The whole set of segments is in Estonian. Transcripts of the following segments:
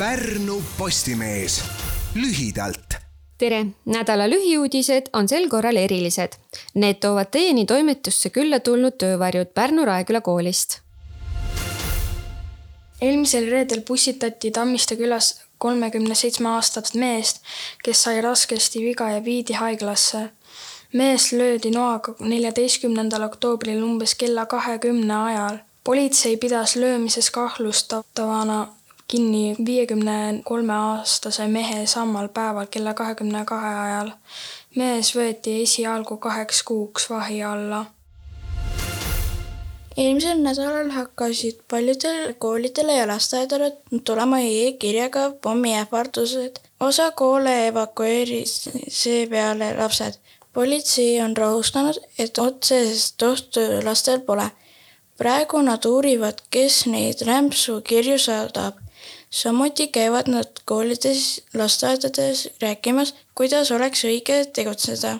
Pärnu Postimees lühidalt tere, nädala lühiuudised on sel korral erilised. Need toovad teieni toimetusse külla tulnud töövarjud Pärnu Raeküla koolist. eelmisel reedel pussitati Tammiste külas kolmekümne seitsme aastast meest, kes sai raskesti viga ja viidi haiglasse. mees löödi noaga neljateistkümnendal oktoobril umbes kella kahekümne ajal. politsei pidas löömises kahtlustatavana kinni viiekümne kolme aastase mehe samal päeval kella kahekümne kahe ajal. mees võeti esialgu kaheks kuuks vahi alla. eelmisel nädalal hakkasid paljudel koolidele ja lasteaedadele tulema e-kirjaga pommiähvardused. osa koole evakueeris seepeale lapsed. politsei on rahustanud, et otsesest ohtu lastel pole. praegu nad uurivad, kes neid rämpsu kirju saadab samuti käivad nad koolides, lasteaedades rääkimas, kuidas oleks õige tegutseda.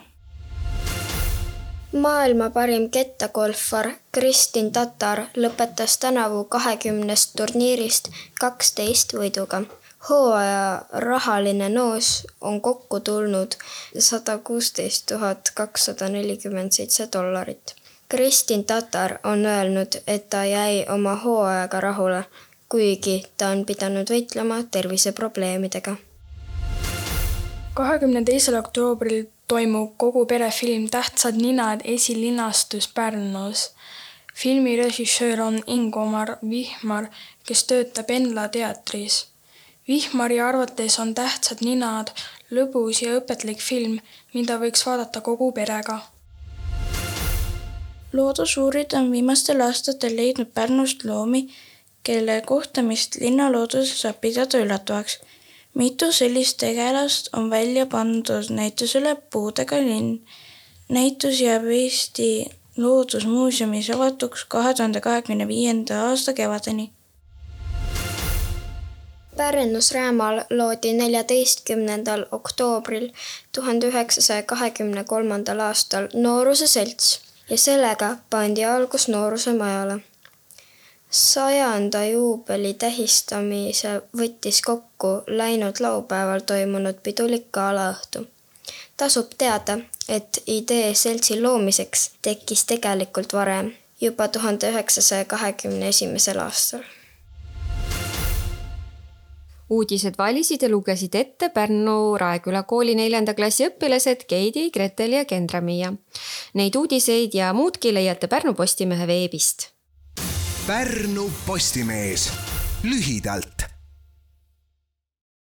maailma parim kettagolfar Kristin Tatar lõpetas tänavu kahekümnest turniirist kaksteist võiduga. hooaja rahaline noos on kokku tulnud sada kuusteist tuhat kakssada nelikümmend seitse dollarit. Kristin Tatar on öelnud, et ta jäi oma hooajaga rahule kuigi ta on pidanud võitlema terviseprobleemidega. kahekümne teisel oktoobril toimub kogu perefilm Tähtsad ninad esilinastus Pärnus. filmi režissöör on Ingomar Vihmar, kes töötab Enla teatris. Vihmari arvates on Tähtsad ninad lõbus ja õpetlik film, mida võiks vaadata kogu perega loodusuurid on viimastel aastatel leidnud Pärnust loomi, kelle kohtamist linnalooduses saab pidada üllatavaks. mitu sellist tegelast on välja pandud näitusele Puudega linn. näitus jääb Eesti Loodusmuuseumis avatuks kahe tuhande kahekümne viienda aasta kevadeni. Pärnus Räämal loodi neljateistkümnendal oktoobril tuhande üheksasaja kahekümne kolmandal aastal Nooruse Selts ja sellega pandi algus Nooruse Majale sajanda juubeli tähistamise võttis kokku läinud laupäeval toimunud pidulik galaõhtu. tasub teada, et idee seltsi loomiseks tekkis tegelikult varem, juba tuhande üheksasaja kahekümne esimesel aastal uudised valisid ja lugesid ette Pärnu Raeküla kooli neljanda klassi õpilased Keidi, Gretel ja Kendra-Miia. Neid uudiseid ja muudki leiate Pärnu Postimehe veebist Pärnu Postimees. Lühidalt